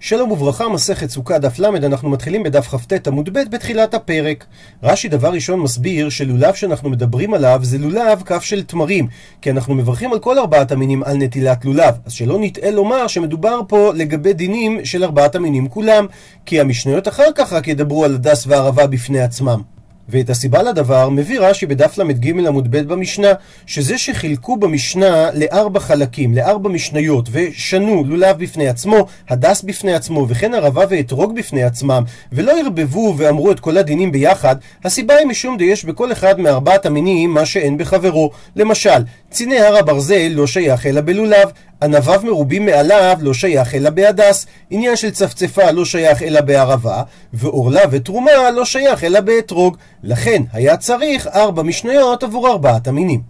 שלום וברכה, מסכת סוכה דף ל, אנחנו מתחילים בדף כ"ט עמוד ב' בתחילת הפרק. רש"י דבר ראשון מסביר שלולב שאנחנו מדברים עליו זה לולב כף של תמרים, כי אנחנו מברכים על כל ארבעת המינים על נטילת לולב, אז שלא נטעה לומר שמדובר פה לגבי דינים של ארבעת המינים כולם, כי המשניות אחר כך רק ידברו על הדס והערבה בפני עצמם. ואת הסיבה לדבר מביא רש"י בדף ל"ג עמוד ב' במשנה, שזה שחילקו במשנה לארבע חלקים, לארבע משניות, ושנו לולב בפני עצמו, הדס בפני עצמו, וכן ערבה ואתרוג בפני עצמם, ולא ערבבו ואמרו את כל הדינים ביחד, הסיבה היא משום דיש בכל אחד מארבעת המינים מה שאין בחברו. למשל, ציני הר הברזל לא שייך אלא בלולב, ענביו מרובים מעליו לא שייך אלא בהדס, עניין של צפצפה לא שייך אלא בערבה, ועורלה ותרומה לא שייך אלא באתרוג. לכן היה צריך ארבע משניות עבור ארבעת המינים.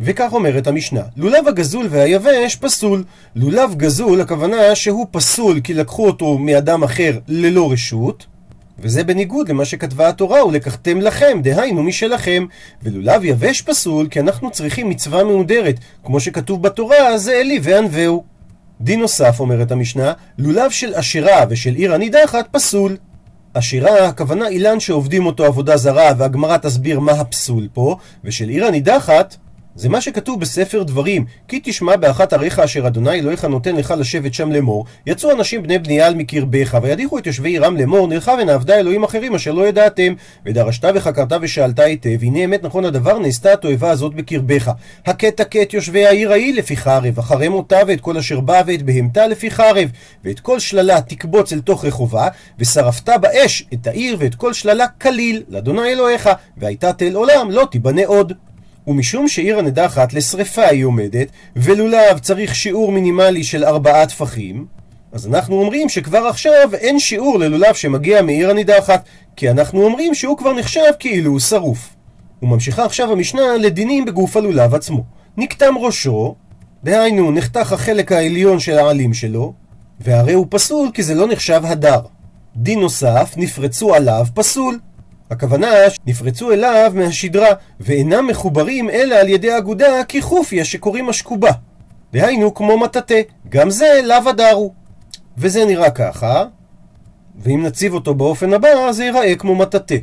וכך אומרת המשנה, לולב הגזול והיבש פסול. לולב גזול, הכוונה שהוא פסול כי לקחו אותו מאדם אחר ללא רשות, וזה בניגוד למה שכתבה התורה, ולקחתם לכם, דהיינו משלכם. ולולב יבש פסול, כי אנחנו צריכים מצווה מהודרת, כמו שכתוב בתורה, זה אלי וענווהו. דין נוסף, אומרת המשנה, לולב של אשרה ושל עיר הנידחת פסול. אשירה, הכוונה אילן שעובדים אותו עבודה זרה, והגמרא תסביר מה הפסול פה, ושל עיר הנידחת, זה מה שכתוב בספר דברים, כי תשמע באחת עריך אשר אדוני אלוהיך נותן לך לשבת שם לאמור, יצאו אנשים בני בניאל מקרבך, וידיחו את יושבי עירם לאמור, נלכה ונעבדה אלוהים אחרים אשר לא ידעתם, ודרשת וחקרת ושאלת היטב, הנה אמת נכון הדבר, נעשתה התועבה הזאת בקרבך. הכת הכת יושבי העיר ההיא לפי חרב, אחרי מותה ואת כל אשר בא ואת בהמתה לפי חרב, ואת כל שללה תקבוץ אל תוך רחובה, ושרפת באש את העיר ואת כל שללה כליל, לאדוני אלוהיך, והייתה תל עולם לא תיבנה עוד. ומשום שעיר הנידחת לשרפה היא עומדת, ולולב צריך שיעור מינימלי של ארבעה טפחים, אז אנחנו אומרים שכבר עכשיו אין שיעור ללולב שמגיע מעיר הנידחת, כי אנחנו אומרים שהוא כבר נחשב כאילו הוא שרוף. וממשיכה עכשיו המשנה לדינים בגוף הלולב עצמו. נקטם ראשו, דהיינו נחתך החלק העליון של העלים שלו, והרי הוא פסול כי זה לא נחשב הדר. דין נוסף, נפרצו עליו פסול. הכוונה שנפרצו אליו מהשדרה, ואינם מחוברים אלא על ידי אגודה כחופיה שקוראים אשקובה. דהיינו כמו מטאטא, גם זה לאו הדרו. וזה נראה ככה, ואם נציב אותו באופן הבא, זה ייראה כמו מטאטא.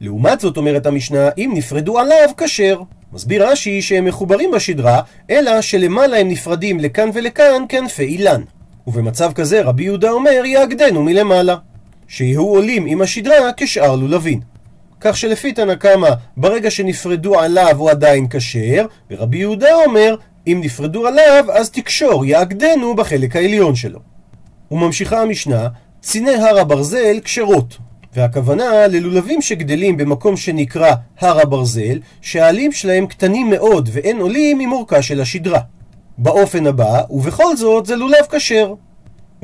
לעומת זאת אומרת המשנה, אם נפרדו עליו, כשר. מסביר רש"י שהם מחוברים בשדרה, אלא שלמעלה הם נפרדים לכאן ולכאן כנפי אילן. ובמצב כזה רבי יהודה אומר, יאגדנו מלמעלה. שיהיו עולים עם השדרה כשאר לולבין. כך שלפי תנא קמא, ברגע שנפרדו עליו הוא עדיין כשר, ורבי יהודה אומר, אם נפרדו עליו, אז תקשור, יאגדנו בחלק העליון שלו. וממשיכה המשנה, ציני הר הברזל כשרות. והכוונה ללולבים שגדלים במקום שנקרא הר הברזל, שהעלים שלהם קטנים מאוד ואין עולים עם אורכה של השדרה. באופן הבא, ובכל זאת זה לולב כשר.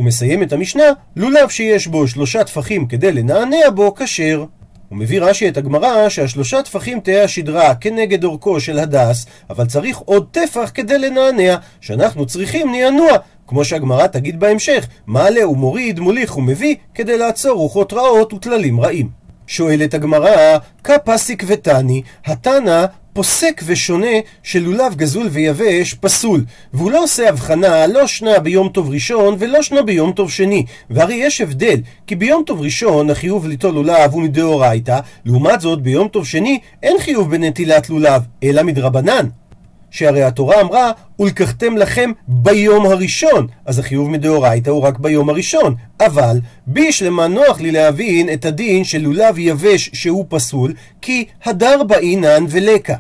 הוא מסיים את המשנה, לולב שיש בו שלושה טפחים כדי לנענע בו, כשר. הוא מביא רש"י את הגמרא שהשלושה טפחים תהא השדרה כנגד אורכו של הדס, אבל צריך עוד טפח כדי לנענע, שאנחנו צריכים נענוע, כמו שהגמרא תגיד בהמשך, מעלה ומוריד, מוליך ומביא, כדי לעצור רוחות רעות וטללים רעים. שואלת הגמרא, כפסיק ותני, התנא פוסק ושונה שלולב גזול ויבש פסול, והוא לא עושה הבחנה לא שנה ביום טוב ראשון ולא שנה ביום טוב שני, והרי יש הבדל, כי ביום טוב ראשון החיוב ליטול לולב הוא מדאורייתא, לעומת זאת ביום טוב שני אין חיוב בנטילת לולב, אלא מדרבנן. שהרי התורה אמרה, ולקחתם לכם ביום הראשון, אז החיוב מדאורייתא הוא רק ביום הראשון. אבל, בישלמה נוח לי להבין את הדין של לולב יבש שהוא פסול, כי הדר באינן ולקה.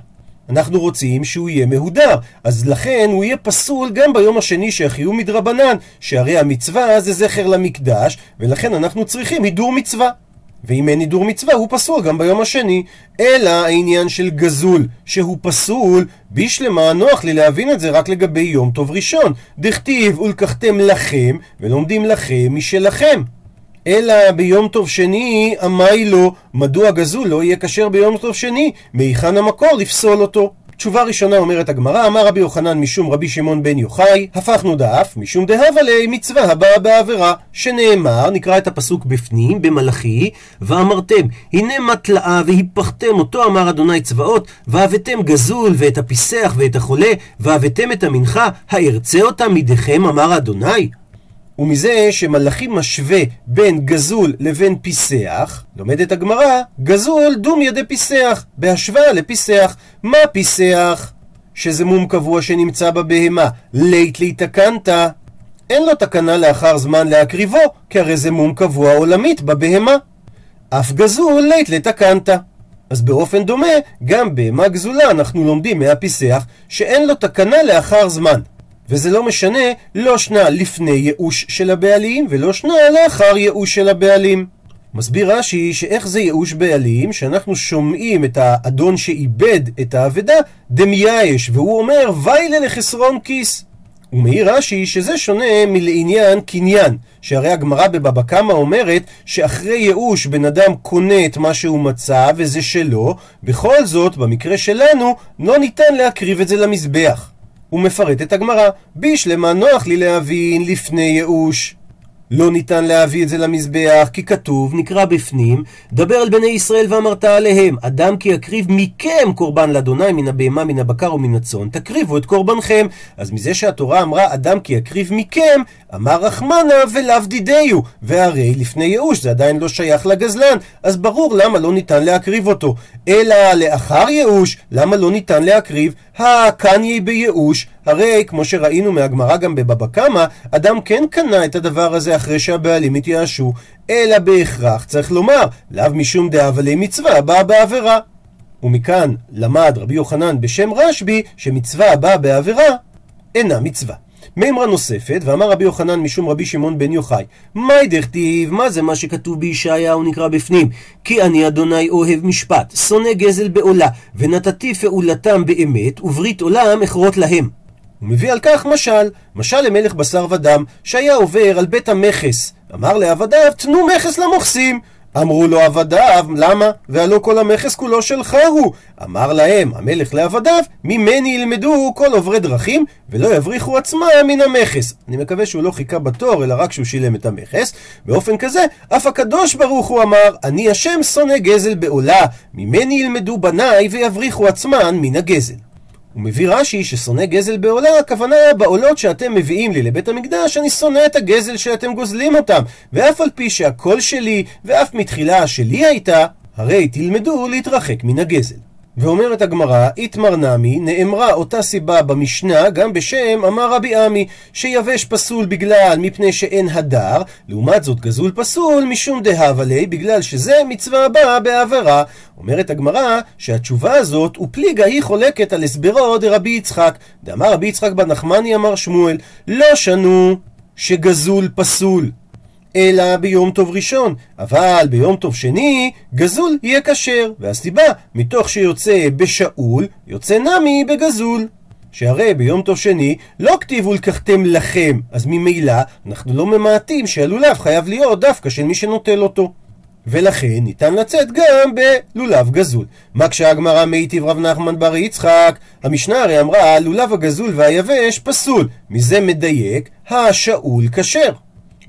אנחנו רוצים שהוא יהיה מהודר, אז לכן הוא יהיה פסול גם ביום השני שהחיוב מדרבנן, שהרי המצווה זה זכר למקדש, ולכן אנחנו צריכים הידור מצווה. ואם אין הידור מצווה הוא פסול גם ביום השני. אלא העניין של גזול, שהוא פסול, בשלמה נוח לי להבין את זה רק לגבי יום טוב ראשון. דכתיב ולקחתם לכם, ולומדים לכם משלכם. אלא ביום טוב שני, אמי לו, מדוע גזול לא יהיה כשר ביום טוב שני? מהיכן המקור לפסול אותו? תשובה ראשונה אומרת הגמרא, אמר רבי יוחנן משום רבי שמעון בן יוחאי, הפכנו דף, משום דהב עלי מצווה הבאה בעבירה, שנאמר, נקרא את הפסוק בפנים, במלאכי, ואמרתם, הנה מטלאה והיפכתם אותו אמר אדוני צבאות, והבאתם גזול ואת הפיסח ואת החולה, והבאתם את המנחה, הארצה אותה מידיכם אמר אדוני? ומזה שמלאכי משווה בין גזול לבין פיסח, לומדת הגמרא, גזול דומיה דפיסח, בהשוואה לפיסח. מה פיסח? שזה מום קבוע שנמצא בבהמה, לית לי תקנת. אין לו תקנה לאחר זמן להקריבו, כי הרי זה מום קבוע עולמית בבהמה. אף גזול לית לתקנת. אז באופן דומה, גם בהמה גזולה אנחנו לומדים מהפיסח שאין לו תקנה לאחר זמן. וזה לא משנה, לא שנה לפני ייאוש של הבעלים, ולא שנה לאחר ייאוש של הבעלים. מסביר רש"י שאיך זה ייאוש בעלים, שאנחנו שומעים את האדון שאיבד את האבדה, דמייאש, והוא אומר, ויילה לחסרון כיס. הוא מעיר רש"י שזה שונה מלעניין קניין, שהרי הגמרא בבבא קמא אומרת שאחרי ייאוש בן אדם קונה את מה שהוא מצא וזה שלו, בכל זאת, במקרה שלנו, לא ניתן להקריב את זה למזבח. הוא מפרט את הגמרא, בישלמה נוח לי להבין לפני ייאוש. לא ניתן להביא את זה למזבח, כי כתוב, נקרא בפנים, דבר על בני ישראל ואמרת עליהם, אדם כי יקריב מכם קורבן לאדוני מן הבהמה, מן הבקר ומן הצאן, תקריבו את קורבנכם. אז מזה שהתורה אמרה, אדם כי יקריב מכם, אמר רחמנה ולאו דידיו, והרי לפני ייאוש זה עדיין לא שייך לגזלן, אז ברור למה לא ניתן להקריב אותו. אלא לאחר ייאוש, למה לא ניתן להקריב? כאן יהיה בייאוש, הרי כמו שראינו מהגמרא גם בבבא קמא, אדם כן קנה את הדבר הזה אחרי שהבעלים התייאשו, אלא בהכרח צריך לומר, לאו משום דאבלי מצווה הבאה בעבירה. ומכאן למד רבי יוחנן בשם רשב"י, שמצווה הבאה בעבירה אינה מצווה. מימרה נוספת, ואמר רבי יוחנן משום רבי שמעון בן יוחאי, מאי דכתיב, מה זה מה שכתוב בישעיהו נקרא בפנים? כי אני אדוני אוהב משפט, שונא גזל בעולה, ונתתי פעולתם באמת, וברית עולם אכרות להם. הוא מביא על כך משל, משל למלך בשר ודם, שהיה עובר על בית המכס. אמר לעבדיו, תנו מכס למוכסים. אמרו לו עבדיו, למה? והלא כל המכס כולו שלך הוא. אמר להם המלך לעבדיו, ממני ילמדו כל עוברי דרכים, ולא יבריחו עצמם מן המכס. אני מקווה שהוא לא חיכה בתור, אלא רק שהוא שילם את המכס. באופן כזה, אף הקדוש ברוך הוא אמר, אני השם שונא גזל בעולה, ממני ילמדו בניי ויבריחו עצמן מן הגזל. הוא מביא רש"י ששונא גזל בעולה, הכוונה בעולות שאתם מביאים לי לבית המקדש, אני שונא את הגזל שאתם גוזלים אותם. ואף על פי שהכל שלי, ואף מתחילה שלי הייתה, הרי תלמדו להתרחק מן הגזל. ואומרת הגמרא, איתמר נמי, נאמרה אותה סיבה במשנה גם בשם אמר רבי עמי, שיבש פסול בגלל מפני שאין הדר, לעומת זאת גזול פסול משום דהבה לי, בגלל שזה מצווה הבאה בעבירה. אומרת הגמרא שהתשובה הזאת ופליגה היא חולקת על הסברו דרבי יצחק. דאמר רבי יצחק בן נחמני אמר שמואל, לא שנו שגזול פסול. אלא ביום טוב ראשון, אבל ביום טוב שני, גזול יהיה כשר. והסיבה, מתוך שיוצא בשאול, יוצא נמי בגזול. שהרי ביום טוב שני לא כתיבו לקחתם לכם, אז ממילא אנחנו לא ממעטים שהלולב חייב להיות דווקא של מי שנוטל אותו. ולכן ניתן לצאת גם בלולב גזול. מה כשהגמרא מיטיב רב נחמן בר יצחק? המשנה הרי אמרה לולב הגזול והיבש פסול. מזה מדייק, השאול כשר.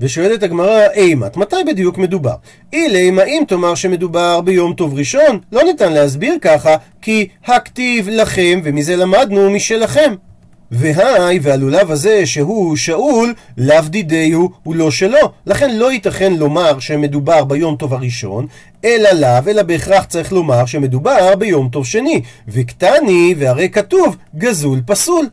ושואלת הגמרא, אימת, מתי בדיוק מדובר? אילי, אם תאמר שמדובר ביום טוב ראשון? לא ניתן להסביר ככה, כי הכתיב לכם, ומזה למדנו משלכם. והי, והלולב הזה שהוא שאול, לאו דידיהו הוא לא שלו. לכן לא ייתכן לומר שמדובר ביום טוב הראשון, אלא לאו, אלא בהכרח צריך לומר שמדובר ביום טוב שני. וקטני, והרי כתוב, גזול פסול.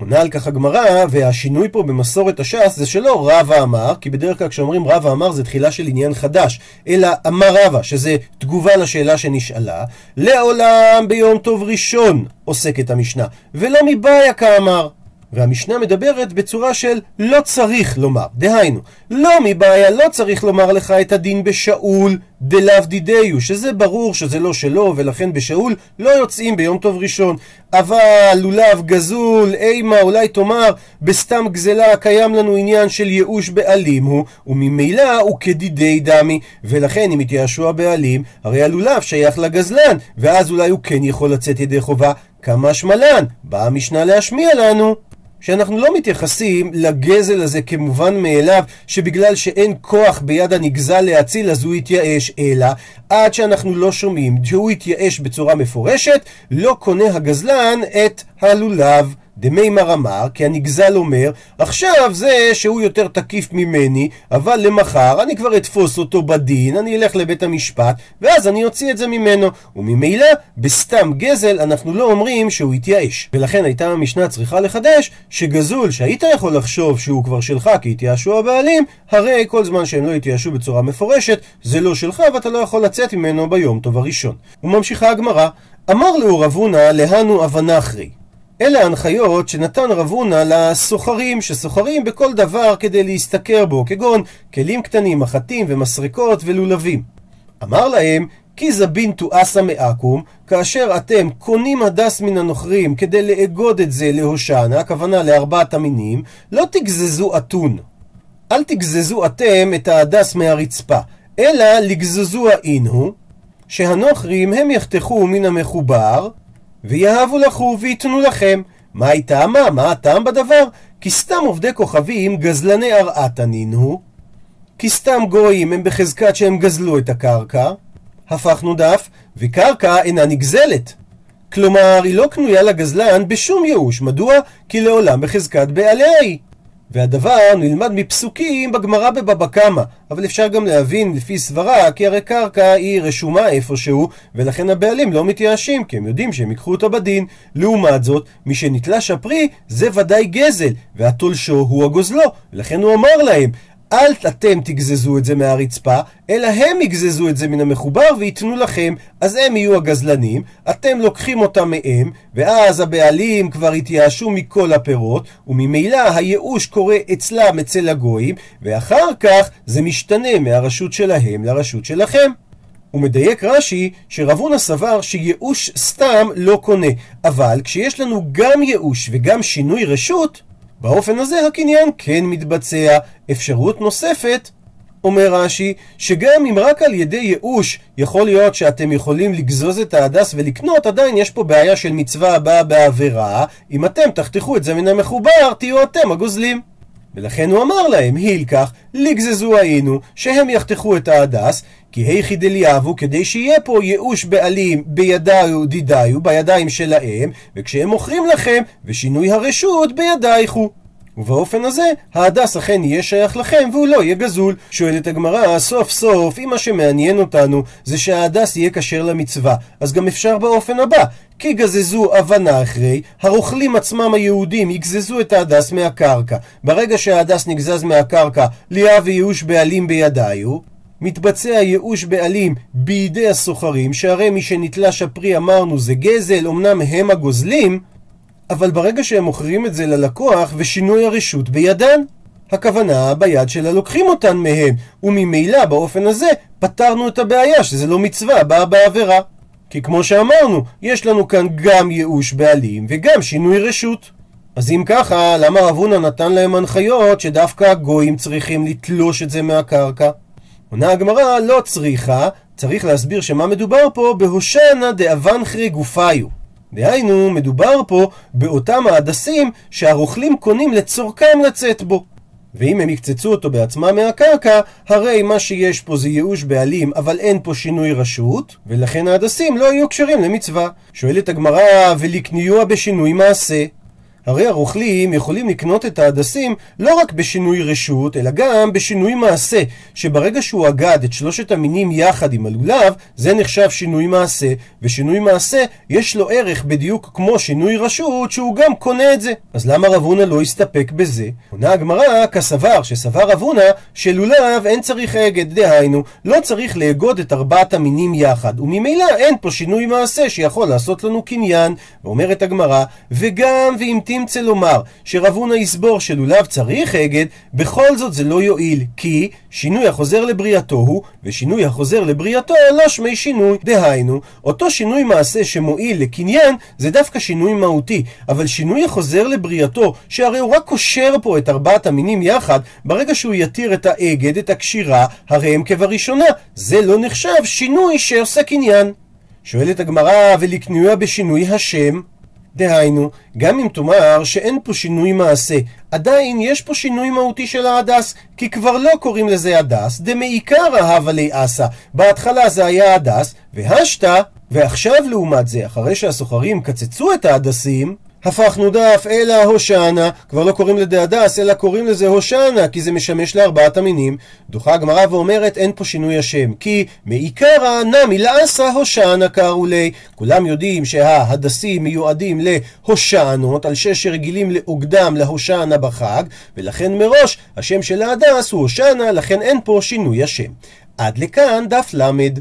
עונה על כך הגמרא, והשינוי פה במסורת הש"ס זה שלא רבא אמר, כי בדרך כלל כשאומרים רבא אמר זה תחילה של עניין חדש, אלא אמר רבא, שזה תגובה לשאלה שנשאלה, לעולם ביום טוב ראשון עוסקת המשנה, ולא מבעיה כאמר. והמשנה מדברת בצורה של לא צריך לומר. דהיינו, לא מבעיה, לא צריך לומר לך את הדין בשאול דלאו דידיו, שזה ברור שזה לא שלו, ולכן בשאול לא יוצאים ביום טוב ראשון. אבל לולב גזול, אימה, אולי תאמר, בסתם גזלה קיים לנו עניין של ייאוש בעלים הוא, וממילא הוא כדידי דמי, ולכן אם התייאשו הבעלים, הרי הלולב שייך לגזלן, ואז אולי הוא כן יכול לצאת ידי חובה. כמה שמלן, באה המשנה להשמיע לנו. שאנחנו לא מתייחסים לגזל הזה כמובן מאליו, שבגלל שאין כוח ביד הנגזל להציל אז הוא יתייאש, אלא עד שאנחנו לא שומעים שהוא יתייאש בצורה מפורשת, לא קונה הגזלן את הלולב. דמימר אמר, כי הנגזל אומר, עכשיו זה שהוא יותר תקיף ממני, אבל למחר אני כבר אתפוס אותו בדין, אני אלך לבית המשפט, ואז אני אוציא את זה ממנו. וממילא, בסתם גזל אנחנו לא אומרים שהוא התייאש. ולכן הייתה המשנה צריכה לחדש, שגזול שהיית יכול לחשוב שהוא כבר שלך כי התייאשו הבעלים, הרי כל זמן שהם לא התייאשו בצורה מפורשת, זה לא שלך ואתה לא יכול לצאת ממנו ביום טוב הראשון. וממשיכה הגמרא, אמר לו רב הונא להנו אבנחרי. אלה ההנחיות שנתן רב הונא לסוחרים, שסוחרים בכל דבר כדי להשתכר בו, כגון כלים קטנים, מחטים ומסרקות ולולבים. אמר להם, כי זבין תואסה מעכו"ם, כאשר אתם קונים הדס מן הנוכרים כדי לאגוד את זה להושענא, הכוונה לארבעת המינים, לא תגזזו אתון. אל תגזזו אתם את ההדס מהרצפה, אלא לגזזו האינו, שהנוכרים הם יחתכו מן המחובר, ויהבו לכו ויתנו לכם. מה היא טעמה? מה הטעם בדבר? כי סתם עובדי כוכבים גזלני ארעתה נינו, כי סתם גויים הם בחזקת שהם גזלו את הקרקע, הפכנו דף, וקרקע אינה נגזלת. כלומר, היא לא קנויה לגזלן בשום ייאוש. מדוע? כי לעולם בחזקת בעליה היא. והדבר נלמד מפסוקים בגמרא בבבא קמא, אבל אפשר גם להבין לפי סברה, כי הרי קרקע היא רשומה איפשהו, ולכן הבעלים לא מתייאשים, כי הם יודעים שהם ייקחו אותה בדין. לעומת זאת, מי שנתלש הפרי זה ודאי גזל, והתולשו הוא הגוזלו, ולכן הוא אמר להם, אל אתם תגזזו את זה מהרצפה, אלא הם יגזזו את זה מן המחובר וייתנו לכם, אז הם יהיו הגזלנים, אתם לוקחים אותם מהם, ואז הבעלים כבר התייאשו מכל הפירות, וממילא הייאוש קורה אצלם אצל הגויים, ואחר כך זה משתנה מהרשות שלהם לרשות שלכם. הוא מדייק רש"י שרב הונא סבר שייאוש סתם לא קונה, אבל כשיש לנו גם ייאוש וגם שינוי רשות, באופן הזה הקניין כן מתבצע. אפשרות נוספת, אומר רש"י, שגם אם רק על ידי ייאוש יכול להיות שאתם יכולים לגזוז את ההדס ולקנות, עדיין יש פה בעיה של מצווה הבאה בעבירה. אם אתם תחתכו את זה מן המחובר, תהיו אתם הגוזלים. ולכן הוא אמר להם, הילקח, לגזזו היינו, שהם יחתכו את ההדס, כי היכי דליאבו, כדי שיהיה פה ייאוש בעלים בידיו דידיו, בידיים שלהם, וכשהם מוכרים לכם, ושינוי הרשות בידייך הוא. ובאופן הזה, ההדס אכן יהיה שייך לכם והוא לא יהיה גזול. שואלת הגמרא, סוף סוף, אם מה שמעניין אותנו זה שההדס יהיה כשר למצווה, אז גם אפשר באופן הבא. כי גזזו אבנה אחרי, הרוכלים עצמם היהודים יגזזו את ההדס מהקרקע. ברגע שההדס נגזז מהקרקע, ליה וייאוש בעלים בידיו, מתבצע ייאוש בעלים בידי הסוחרים, שהרי מי שנתלש הפרי אמרנו זה גזל, אמנם הם הגוזלים, אבל ברגע שהם מוכרים את זה ללקוח ושינוי הרשות בידן. הכוונה ביד של הלוקחים אותן מהם, וממילא באופן הזה פתרנו את הבעיה שזה לא מצווה באה בעבירה. כי כמו שאמרנו, יש לנו כאן גם ייאוש בעלים וגם שינוי רשות. אז אם ככה, למה רב הונא נתן להם הנחיות שדווקא הגויים צריכים לתלוש את זה מהקרקע? עונה הגמרא, לא צריכה, צריך להסביר שמה מדובר פה בהושענא דאבנחרי גופיו. דהיינו, מדובר פה באותם ההדסים שהרוכלים קונים לצורכם לצאת בו. ואם הם יקצצו אותו בעצמם מהקרקע, הרי מה שיש פה זה ייאוש בעלים, אבל אין פה שינוי רשות, ולכן ההדסים לא יהיו כשרים למצווה. שואלת הגמרא, ולקניוה בשינוי מעשה. הרי הרוכלים יכולים לקנות את ההדסים לא רק בשינוי רשות, אלא גם בשינוי מעשה, שברגע שהוא אגד את שלושת המינים יחד עם הלולב, זה נחשב שינוי מעשה, ושינוי מעשה יש לו ערך בדיוק כמו שינוי רשות, שהוא גם קונה את זה. אז למה רב הונא לא הסתפק בזה? עונה הגמרא כסבר, שסבר רב הונא, שלולב אין צריך אגד, דהיינו, לא צריך לאגוד את ארבעת המינים יחד, וממילא אין פה שינוי מעשה שיכול לעשות לנו קניין. ואומרת הגמרא, וגם ואם תמצא לומר שרב הונא יסבור שלולב צריך אגד, בכל זאת זה לא יועיל, כי שינוי החוזר לבריאתו הוא, ושינוי החוזר לבריאתו לא שמי שינוי. דהיינו, אותו שינוי מעשה שמועיל לקניין, זה דווקא שינוי מהותי, אבל שינוי החוזר לבריאתו, שהרי הוא רק קושר פה את ארבעת המינים יחד, ברגע שהוא יתיר את האגד, את הקשירה, הרי הם כבראשונה. זה לא נחשב שינוי שעושה קניין. שואלת הגמרא, ולקנייה בשינוי השם? דהיינו, גם אם תאמר שאין פה שינוי מעשה, עדיין יש פה שינוי מהותי של ההדס, כי כבר לא קוראים לזה הדס, דמעיקרא הווה ליה אסא. בהתחלה זה היה הדס, והשתא, ועכשיו לעומת זה, אחרי שהסוחרים קצצו את ההדסים, הפכנו דף, הושענא, כבר לא קוראים לזה הדס, אלא קוראים לזה הושענא, כי זה משמש לארבעת המינים. דוחה הגמרא ואומרת, אין פה שינוי השם, כי מעיקרא נמי לעשה הושענה קראו לי. כולם יודעים שההדסים מיועדים להושענות, על שש שרגילים לאוגדם להושענה בחג, ולכן מראש השם של ההדס הוא הושענה, לכן אין פה שינוי השם. עד לכאן דף למד.